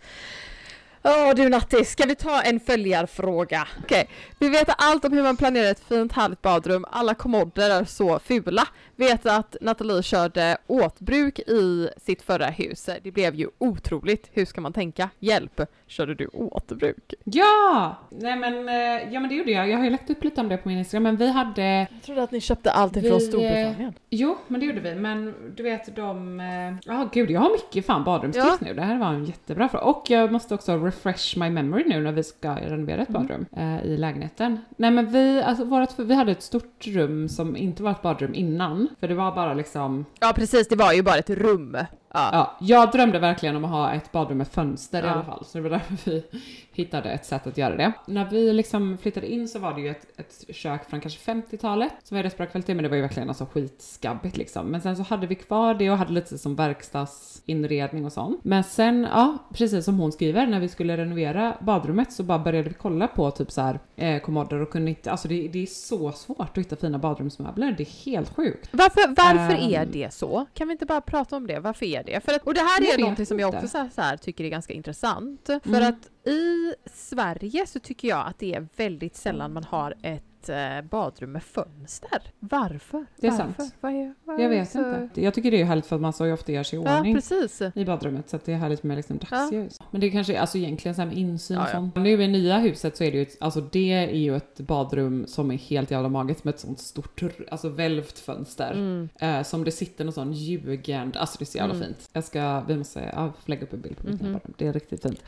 Åh du Nattis, ska vi ta en följarfråga? Okej, vi vet allt om hur man planerar ett fint härligt badrum. Alla kommoder är så fula. Vet att Nathalie körde åtbruk i sitt förra hus. Det blev ju otroligt. Hur ska man tänka? Hjälp! Körde du återbruk? Ja! Nej men, eh, ja men det gjorde jag. Jag har ju lagt upp lite om det på min Instagram men vi hade Jag trodde att ni köpte allting Vi, från eh, Storbritannien. Jo, men det gjorde vi. Men du vet de... eh, Ja, gud, jag har mycket fan badrumstips Ja. nu. Det här var en jättebra fråga. Och jag måste också refresh my memory nu när vi ska renovera ett Mm. badrum eh, i lägenheten. Nej, men vi, alltså, vårat, vi hade ett stort rum som inte var ett badrum innan. För det var bara liksom... Ja precis, det var ju bara ett rum. Ja. Ja, jag drömde verkligen om att ha ett badrum med fönster i Ja. alla fall. Så det var därför vi hittade ett sätt att göra det. När vi liksom flyttade in så var det ju ett, ett kök från kanske 50-talet som var i rätt bra kvalitet men det var ju verkligen alltså skitskabbigt liksom. Men sen så hade vi kvar det och hade lite som verkstadsinredning och sånt. Men sen, ja, precis som hon skriver, när vi skulle renovera badrummet så bara började vi kolla på typ så här eh, kommoder och kunde inte, alltså det, det är så svårt att hitta fina badrumsmöbler. Det är helt sjukt. Varför, varför Ehm. är det så? Kan vi inte bara prata om det? Varför är det? För att, och det här är någonting som jag också så så här, tycker är ganska intressant. För Mm. att i Sverige så tycker jag att det är väldigt sällan man har ett eh, badrum med fönster. Varför? Det är Varför? sant. Vad är, vad Jag är vet så... inte. Jag tycker det är härligt för att man så ju ofta gör sig i Ja, ordning. precis. i badrummet så att det är härligt med liksom dagsljus. Men det kanske är alltså egentligen så här med insyn Ja, ja. sånt. Nu i nya huset så är det ju, ett, alltså det är ju ett badrum som är helt jävla magiskt med ett sånt stort, alltså välvt fönster. Mm. Eh, som det sitter någon sån jugend, alltså det är så jävla Mm. fint. Jag ska, vi måste, ja, lägga upp en bild på mitt nya Mhm. badrum. Det är riktigt fint.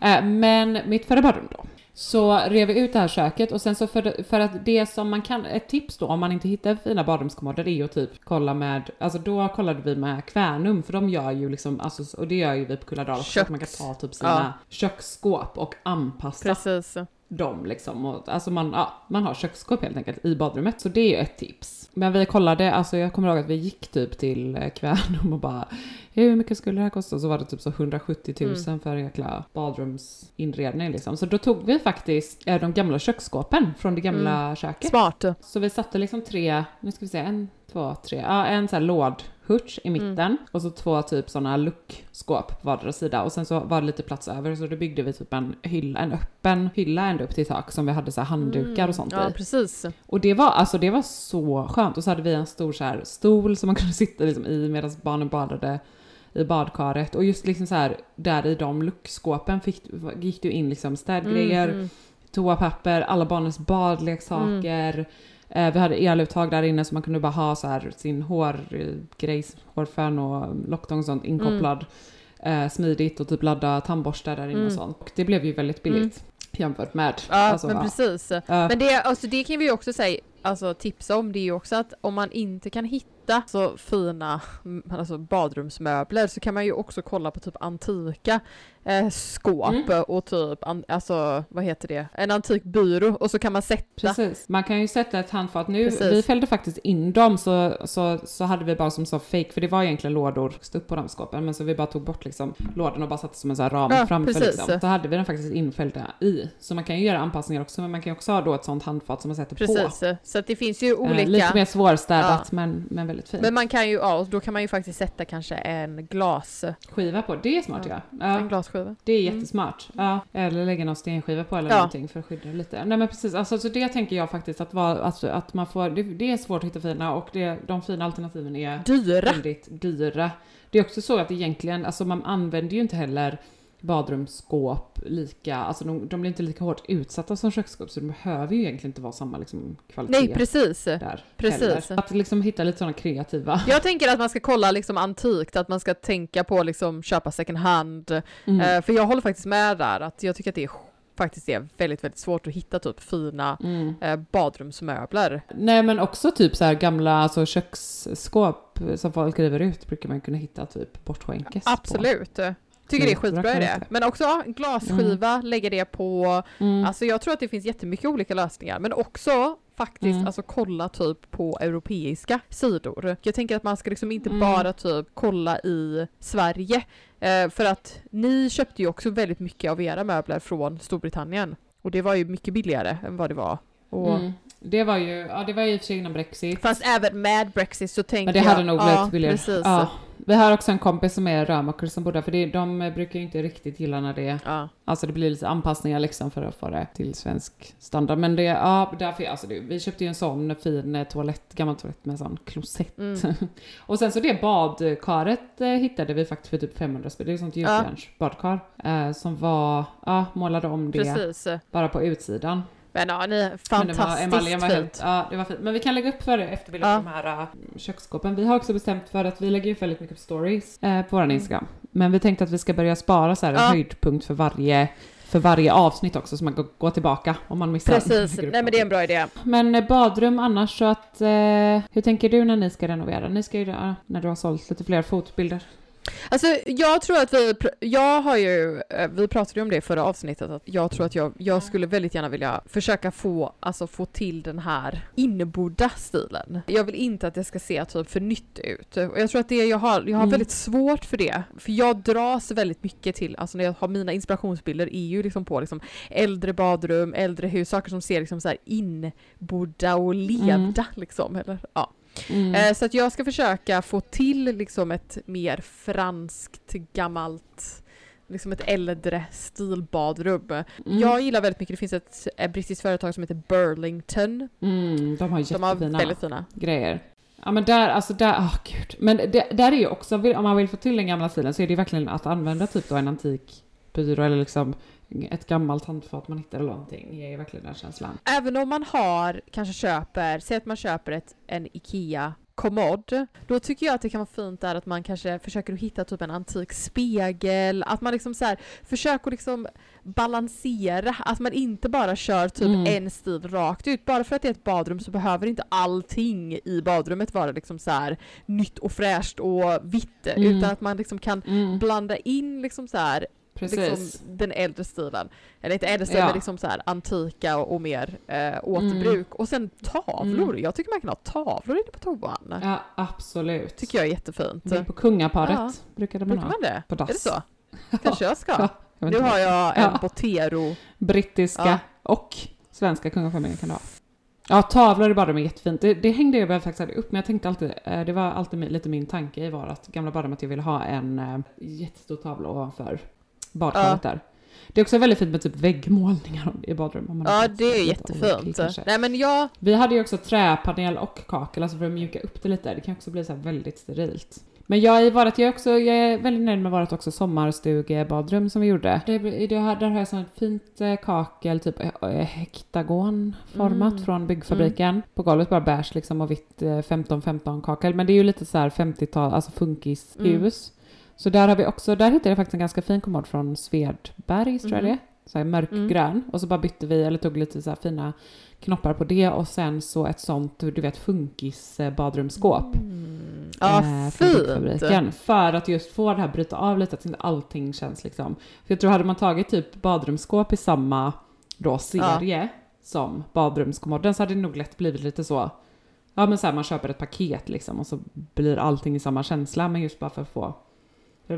Eh, men mitt förra badrum då. Så rev vi ut det här köket och sen så för, för att det som man kan, ett tips då om man inte hittar fina badrumskommoder är ju typ kolla med, alltså då kollade vi med Kvänum för de gör ju liksom, alltså, och det gör ju vi på Kulladal också, att man kan ta typ sina ja. köksskåp och anpassa Precis. Dem liksom. Och, alltså man, ja, man har köksskåp helt enkelt i badrummet, så det är ju ett tips. Men vi kollade, alltså jag kommer ihåg att vi gick typ till eh, Kvänum och bara hur mycket skulle det här kosta? Så var det typ så 170 000 Mm. för jäkla badrumsinredning liksom. Så då tog vi faktiskt eh, de gamla köksskåpen från det gamla köket. Smart. Så vi satte liksom tre, nu ska vi se, en, två, tre, ja en sån här lådhurts i mitten Mm. och så två typ såna luckskåp på vardera sida och sen så var det lite plats över så då byggde vi typ en hylla, en öppen hylla ända upp till tak som vi hade så här handdukar och sånt Mm. Ja, i. precis. Och det var, alltså det var så skönt och så hade vi en stor så här stol som man kunde sitta liksom i medan barnen badade i badkaret och just liksom så här där i de luckskåpen fick, gick du in liksom städgrejer, Mm, mm. toapapper, alla barnens badleksaker. Eh, vi hade eluttag där inne så man kunde bara ha så här sin hårgrejs, hårfön och lockdong och sånt inkopplad. Eh, smidigt och typ ladda tandborstar där inne Mm. och sånt. Och det blev ju väldigt billigt jämfört med. Ja, alltså, men ja. precis. Ja. Men det, alltså, det kan vi ju också säga, alltså tipsa om, det är ju också att om man inte kan hitta så fina alltså, badrumsmöbler så kan man ju också kolla på typ antika eh, skåp Mm. och typ, an, alltså vad heter det, en antik byrå och så kan man sätta Precis. Man kan ju sätta ett handfat. Nu, Precis. vi fällde faktiskt in dem så, så, så hade vi bara som så fake, för det var egentligen lådor upp på de skåpen, men så vi bara tog bort liksom lådorna och bara satte som en sån här ram Ja, framför precis. liksom. Så hade vi den faktiskt infällda i. Så man kan ju göra anpassningar också, men man kan ju också ha då ett sånt handfat som man sätter på. Precis, så att det finns ju Eh, olika lite mer svårstädat, men, men väldigt fint. Men man kan ju, ja, då kan man ju faktiskt sätta kanske en glas, Skiva på, det är smart ja. en ja. glasskiva. Det är Mm. jättesmart. Ja. Eller lägga någon stenskiva på eller Ja. någonting för att skydda det lite. Nej men precis, alltså, så det tänker jag faktiskt att, vara, alltså, att man får, det, det är svårt att hitta fina och det, de fina alternativen är Dyra! väldigt dyra. Det är också så att egentligen, alltså man använder ju inte heller badrumsskåp lika, alltså de, de blir inte lika hårt utsatta som köksskåp så de behöver ju egentligen inte vara samma liksom, kvalitet Nej, precis. där precis. heller. Att liksom hitta lite sådana kreativa. Jag tänker att man ska kolla liksom antikt, att man ska tänka på liksom köpa second hand. Mm. Eh, för jag håller faktiskt med där, att jag tycker att det är faktiskt är väldigt, väldigt svårt att hitta typ fina Mm. eh, badrumsmöbler. Nej men också typ så här gamla alltså, köksskåp som folk river ut brukar man kunna hitta typ bortskänkes på. Tycker det är skitbra idé. kvalitet. Men också glasskiva, lägga det på. Mm. Alltså jag tror att det finns jättemycket olika lösningar. Men också faktiskt Mm. alltså kolla typ på europeiska sidor. Jag tänker att man ska liksom inte Mm. bara typ kolla i Sverige. Eh, för att ni köpte ju också väldigt mycket av era möbler från Storbritannien. Och det var ju mycket billigare än vad det var. Och, Mm. Det var ju, ja det var ju i och för sig innan Brexit. Fast även med Brexit så tänker Men det jag... hade nog blivit ja, billigare. Precis. Ja. Vi har också en kompis som är rörmokare som bor där, för det, de brukar ju inte riktigt gilla när det Ja. Alltså det blir lite anpassningar liksom för att få det till svensk standard. Men det, ja, därför, alltså det, vi köpte ju en sån fin eh, toalett, gammal toalett med sån klosett. Mm. och sen så det badkaret eh, hittade vi faktiskt för typ 500 spänn. Det är sånt Ja. gjutjärnsbadkar. Eh, som var, ja, målade om det Precis. bara på utsidan. Men ja, ni är Men det var, fantastiskt var fint. ja, det var fint. Men vi kan lägga upp för efterbilder Ja. på de här uh, köksskåpen. Vi har också bestämt för att vi lägger upp väldigt mycket på stories eh, på vår Mm. Instagram. Men vi tänkte att vi ska börja spara så här en Ja. höjdpunkt för varje, för varje avsnitt också så man kan gå tillbaka om man missar. Precis, nej men det är en bra idé. Men eh, badrum annars så att, eh, hur tänker du när ni ska renovera? Ni ska ju, när du har sålt lite fler fotbilder. Alltså jag tror att vi, jag har ju, eh, vi pratade ju om det i förra avsnittet, att jag tror att jag, jag skulle väldigt gärna vilja försöka få, alltså få till den här innebodda stilen. Jag vill inte att det ska se typ för nytt ut. Och jag tror att det jag har, jag har Mm. väldigt svårt för det. För jag dras väldigt mycket till, alltså när jag har mina inspirationsbilder är ju liksom på liksom äldre badrum, äldre hus, saker som ser liksom så här inbodda och levda liksom. Eller, ja. Mm. Eh, Så att jag ska försöka få till liksom ett mer franskt, gammalt, liksom ett äldre stilbadrum. Mm. Jag gillar väldigt mycket, det finns ett, ett brittiskt företag som heter Burlington. Mm, de har De har jättefina väldigt fina. grejer. Ja men där, alltså där, åh gud. Men det, där är ju också, om man vill få till den gamla stilen så är det ju verkligen att använda typ då en antik byrå eller liksom ett gammalt handfat man hittar eller någonting. ger ju verkligen den känslan. Även om man har, kanske köper, säg att man köper ett, en IKEA kommod, då tycker jag att det kan vara fint där att man kanske försöker hitta typ en antik spegel, att man liksom så här försöker liksom balansera, att man inte bara kör typ Mm. en stil rakt ut. Bara för att det är ett badrum så behöver inte allting i badrummet vara liksom så här nytt och fräscht och vitt, Mm. utan att man liksom kan Mm, blanda in liksom så här precis. liksom den äldre stilen. Eller inte äldre stilen, Ja. men liksom så här antika och, och mer eh, återbruk. Och sen tavlor. Mm. Jag tycker man kan ha tavlor inne på toan. Ja absolut. Tycker jag är jättefint. Det är på kungaparet Ja. brukade man Brukar ha. man det? På dass. Är det så? Kanske jag ska. Ja, jag Nu har jag en Ja. Botero. Brittiska och svenska kungafamiljen kan du ha. Ja, tavlor i badrummet är jättefint. Det, det hängde jag väl faktiskt aldrig upp, men jag tänkte alltid, eh, det var alltid lite min tanke i var att gamla badrummet, att jag ville ha en eh, jättestor tavla ovanför badkaret där. Det är också väldigt fint med typ väggmålningar i badrum. om man har Ja, det är jättefint. Nej men jag, Vi hade ju också träpanel och kakel, alltså för att mjuka upp det lite. Det kan också bli så här väldigt sterilt. Men jag, i vårat, jag, är också, jag är väldigt nöjd med vårt också sommarstugebadrum som vi gjorde. Det, det, där har jag sånt fint eh, kakel, typ eh, hektagonformat Mm. från byggfabriken. På golvet bara beige liksom och vitt eh, 15-15 kakel. Men det är ju lite så här 50-tal, alltså funkishus. Så där har vi också, där hittade jag faktiskt en ganska fin kommod från Svedberg, tror jag Mhm. det är. Så här mörkgrön. Och så bara bytte vi, eller tog lite så här fina knoppar på det och sen så ett sånt, du vet, funkis badrumsskåp. mm, eh, från fint. För att just få det här bryta av lite, att inte allting känns liksom. För jag tror hade man tagit typ badrumsskåp i samma då serie som badrumskommoden så hade det nog lätt blivit lite så. Ja men så här, man köper ett paket liksom och så blir allting i samma känsla men just bara för att få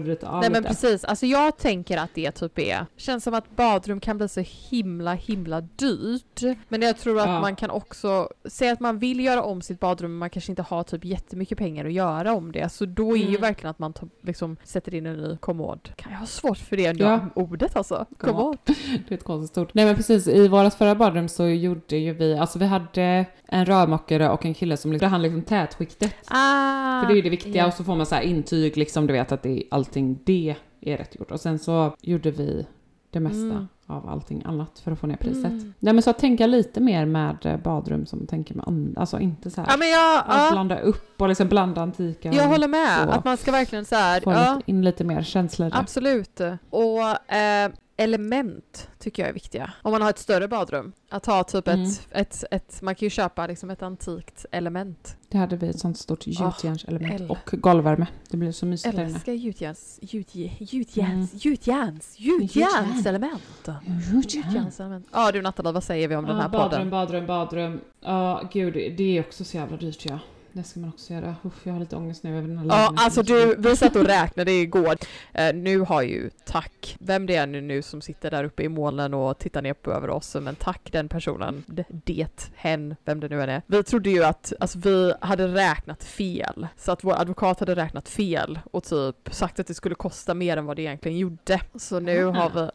Bryta av Nej men lite. precis, alltså jag tänker att det typ är, känns som att badrum kan bli så himla himla dyrt. Men jag tror att Ja. man kan också, säga att man vill göra om sitt badrum men man kanske inte har typ jättemycket pengar att göra om det. Så då är ju Mm. verkligen att man tar- liksom sätter in en ny kommod. Kan jag ha svårt för det Ja. ja. ordet alltså? Kommod. Det är ett konstigt ord. Nej men precis, i vårt förra badrum så gjorde ju vi, alltså vi hade en rörmokare och en kille som liksom, han liksom tätskiktet. Ah, För det är ju det viktiga ja. och så får man så här intyg liksom, du vet att det är, allting det är rätt gjort. Och sen så gjorde vi det mesta Mm. av allting annat för att få ner priset. Mm. Nej men så att tänka lite mer med eh, badrum som tänker med andra, alltså inte så här. Ja men jag, att ja, blanda upp och liksom blanda antika. jag håller med. Att man ska verkligen så här, Få ja, in lite mer känslor där. Absolut. Och eh, element tycker jag är viktiga. Om man har ett större badrum. Att ha typ Mm. ett, ett, ett, man kan ju köpa liksom ett antikt element. Det hade vi ett sånt stort Åh, gjutjärnselement L. och golvvärme. Det blir så mysigt där inne. Älskar gjutjärns, gjutjärns, Mm. gjutjärns, gjutjärns, gjutjärnselement. Gjutjärnselement. Ja du Nathalie, vad säger vi om den här badrum, podden? badrum, badrum. Ja, gud, det är också så jävla dyrt ja. Det ska man också göra. Uff, jag har lite ångest nu över den här Ja, alltså du, vi satt och räknade igår. Eh, nu har ju, tack, vem det är nu, nu som sitter där uppe i molnen och tittar ner på över oss, men tack den personen, det, hen, vem det nu än är. Vi trodde ju att, alltså vi hade räknat fel, så att vår advokat hade räknat fel och typ sagt att det skulle kosta mer än vad det egentligen gjorde. Så nu har vi,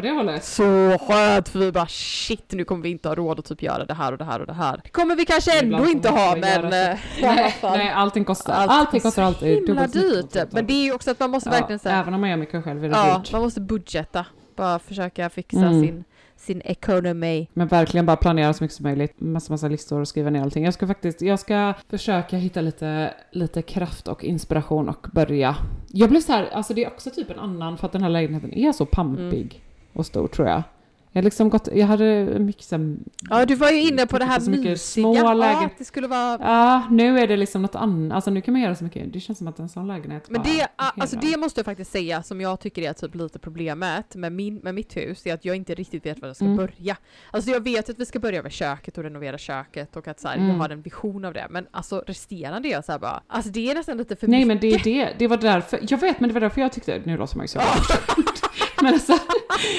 det hållet. så skönt för vi bara shit nu kommer vi inte ha råd att typ göra det här och det här och det här. Kommer vi kanske ändå inte ha men i alla Nej, fall. nej, allting kostar. Allt allting kostar alltid himla dyrt. Men det är ju också att man måste Ja, verkligen säga, Även om man gör mycket själv är det ja, dyrt. man måste budgeta. Bara försöka fixa Mm. sin, sin ekonomi. Men verkligen bara planera så mycket som möjligt. Massa, massa listor och skriva ner allting. Jag ska faktiskt, jag ska försöka hitta lite, lite kraft och inspiration och börja. Jag blir så här, alltså det är också typ en annan, för att den här lägenheten är så pampig Mm. och stor tror jag. Jag, liksom gått, jag hade mycket så Ja, du var ju inne på det här mysiga. små Ja, det skulle vara... Ja, nu är det liksom något annat. Alltså nu kan man göra så mycket. Det känns som att en sån lägenhet Men bara det, alltså det måste jag faktiskt säga som jag tycker är typ lite problemet med, min, med mitt hus, är att jag inte riktigt vet var jag ska Mm. börja. Alltså jag vet att vi ska börja med köket och renovera köket och att så här, Mm. jag har en vision av det, men alltså resterande är jag så här bara, alltså det är nästan lite för Nej mycket. men det är det, det var därför, jag vet men det var därför jag tyckte, nu låter man ju så Men alltså,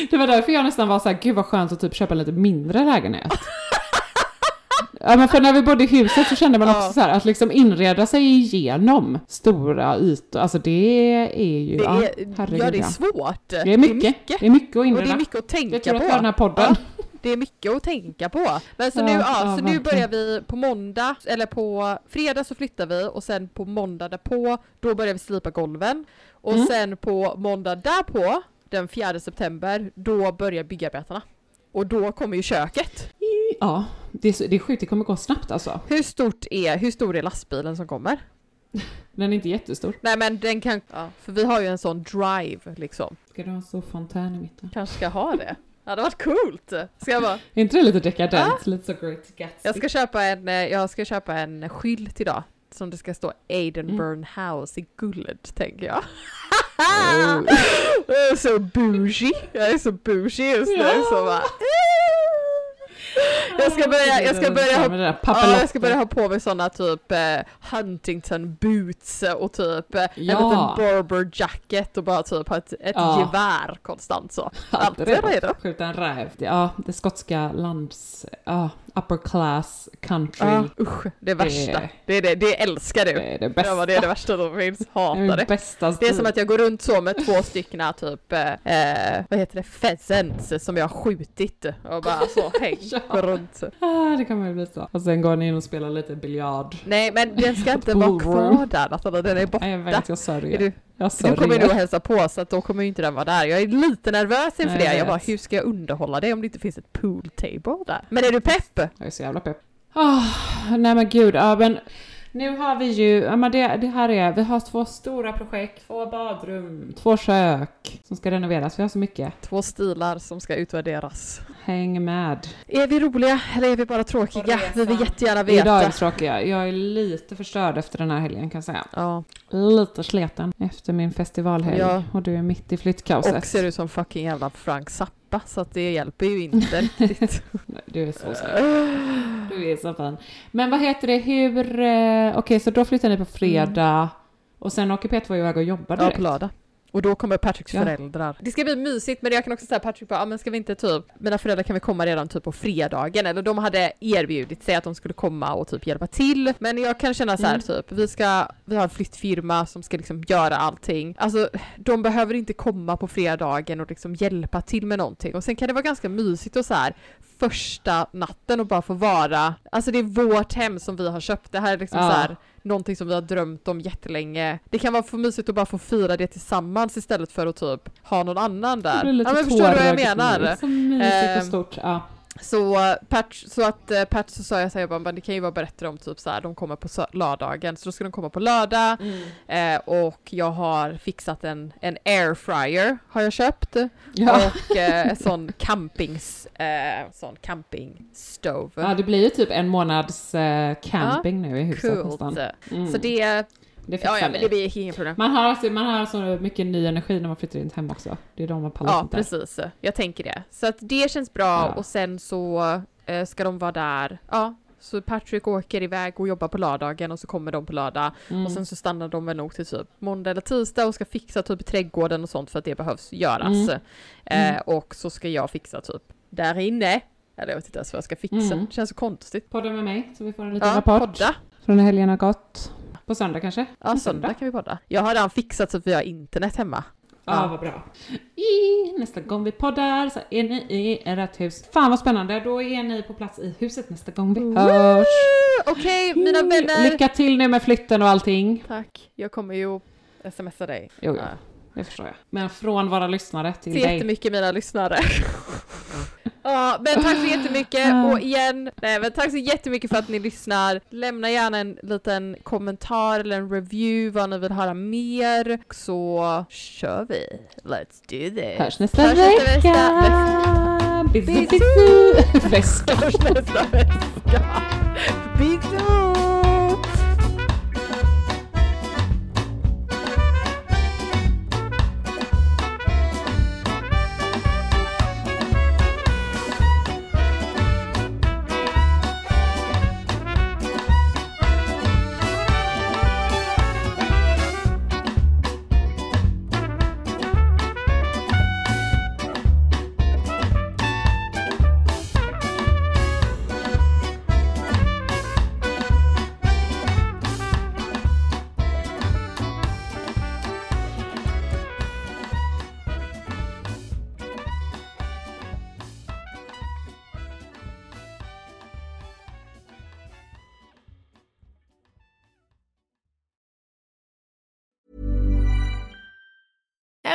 det var därför jag nästan var så här, gud vad skönt att typ köpa en lite mindre lägenhet. Ja men för när vi bodde i huset så kände man också Ja. så här att liksom inreda sig igenom stora ytor, alltså det är ju, Det ja, är, herregud ja, det är ja. svårt. Det är mycket, det är mycket att Och det inreda. är mycket att tänka Jag tror på. det var den här podden. Ja, det är mycket att tänka på. Men så Ja, nu, ja, ja, så nu börjar vi på måndag, eller på fredag så flyttar vi och sen på måndag därpå, då börjar vi slipa golven. Och Mm. sen på måndag därpå, den 4 september, då börjar byggarbetarna. Och då kommer ju köket. Ja, det är, det är sjukt, det kommer gå snabbt alltså. Hur stort är, hur stor är lastbilen som kommer? Den är inte jättestor. Nej men den kan, ja, för vi har ju en sån drive liksom. Ska du ha en stor fontän i mitten? Kanske ska ha det. Ja, det hade varit coolt! Ska jag bara Är inte det lite dekadent? Lite så great Gatsby? Jag ska köpa en, eh, jag ska köpa en skylt idag. Som det ska stå Aidenburn House i guld, tänker jag. Oh. Jag är så bougie. Jag är så bougie just nu. Ja. Så bara, jag ska börja, jag ska börja ha Ja, jag ska börja ha på mig såna typ eh, Huntington boots och typ eh, en Ja. liten Barber jacket och bara typ ha ett, ett Ja. gevär konstant så. Alltid redo. Skjuta en räv. Ja, det skotska lands... Ja, upper class country. Ja, usch, det är värsta. Det- är det, det älskar du. Det är det bästa. Det är det värsta som finns. Det Hatar är det. bästa Det är som att jag går runt så med två stycken typ, eh, eh, vad heter det, pheasants som jag har skjutit och bara så häng, Ja. runt. Ah, det kommer bli så. Och sen går ni in och spelar lite biljard. Nej men den ska inte vara kvar där Nathalie, den är borta. Nej, jag vet, jag sörjer. Du, Jag du kommer nog hälsa på så att då kommer ju inte den vara där. Jag är lite nervös inför Nej, jag det. Jag vet. bara, hur ska jag underhålla det om det inte finns ett pool table där? Men är du pepp? Jag är så jävla pepp. Ah, nej men gud, ja men nu har vi ju, ja men det, det här är, vi har två stora projekt, två badrum, två kök som ska renoveras. Vi har så mycket. Två stilar som ska utvärderas. Häng med. Är vi roliga eller är vi bara tråkiga? Vi vill jättegärna Idag är veta. det tråkiga. Jag är lite förstörd efter den här helgen kan jag säga. Ja, Lite sleten efter min festivalhelg. Ja. Och du är mitt i flyttkaoset. och ser ut som fucking jävla Frank Zappa så att det hjälper ju inte riktigt. Nej, Du är så snäll. Du är så fin. Men vad heter det, hur... Eh, Okej, så då flyttar ni på fredag. Och sen åker Peter iväg och jobbar Ja, direkt. på lördag. Och då kommer Patricks Ja. föräldrar. Det ska bli mysigt men jag kan också säga Patrick bara, ah, men ska vi inte typ, mina föräldrar kan vi komma redan typ på fredagen eller de hade erbjudit sig att de skulle komma och typ hjälpa till. Men jag kan känna så här Mm. typ, vi ska, vi har en flyttfirma som ska liksom göra allting. Alltså de behöver inte komma på fredagen och liksom hjälpa till med någonting. Och sen kan det vara ganska mysigt och så här första natten och bara få vara, alltså det är vårt hem som vi har köpt. Det här är liksom Ja. så här någonting som vi har drömt om jättelänge. Det kan vara för mysigt att bara få fira det tillsammans istället för att typ ha någon annan Det där. blir lite Ja men förstår du vad jag menar? Så mysigt och Ehm, stort. Ja. Så, eh, Pat, så att eh, Pat så sa jag så här, jag bara, "Men det kan ju vara bättre om typ så här, de kommer på lördagen, så då ska de komma på lördag eh, och jag har fixat en, en airfryer har jag köpt Ja. och eh, sån campings, eh, sån campingstove. ja, det blir ju typ en månads eh, camping nu i huset Coolt. nästan. Mm. Så det, Det ja, fixar ja men ni. det blir inget problem. Man har, alltså, man har så mycket ny energi när man flyttar in hem också. Det är då man pallar Ja, där. precis. Jag tänker det. Så att det känns bra Ja. och sen så eh, ska de vara där. Ja, så Patrick åker iväg och jobbar på lördagen och så kommer de på lördag Mm. och sen så stannar de väl nog till typ måndag eller tisdag och ska fixa typ trädgården och sånt för att det behövs göras. Mm. Eh, Mm. och så ska jag fixa typ där inne. Eller jag vet inte ens vad jag ska fixa. Mm. Det känns så konstigt. Podda med mig så vi får en liten Ja, rapport podda. från helgen har gått. På söndag kanske? Ja, En söndag kan vi podda. Jag har redan fixat så att vi har internet hemma. Ja, Ja. vad bra. I, nästa gång vi poddar så är ni i ert hus. Fan vad spännande, då är ni på plats i huset nästa gång vi hörs. Okej, mina vänner. Lycka till nu med flytten och allting. Tack. Jag kommer ju smsa dig. Jo, jo. Ja. Det förstår jag. Men från våra lyssnare till så dig. jättemycket mina lyssnare. ja, men tack så jättemycket och igen, nej men tack så jättemycket för att ni lyssnar. Lämna gärna en liten kommentar eller en review vad ni vill höra mer så kör vi. Let's do this. Hörs nästa Hörs vecka! bissu! Väska. Hörs nästa vecka. Bisous!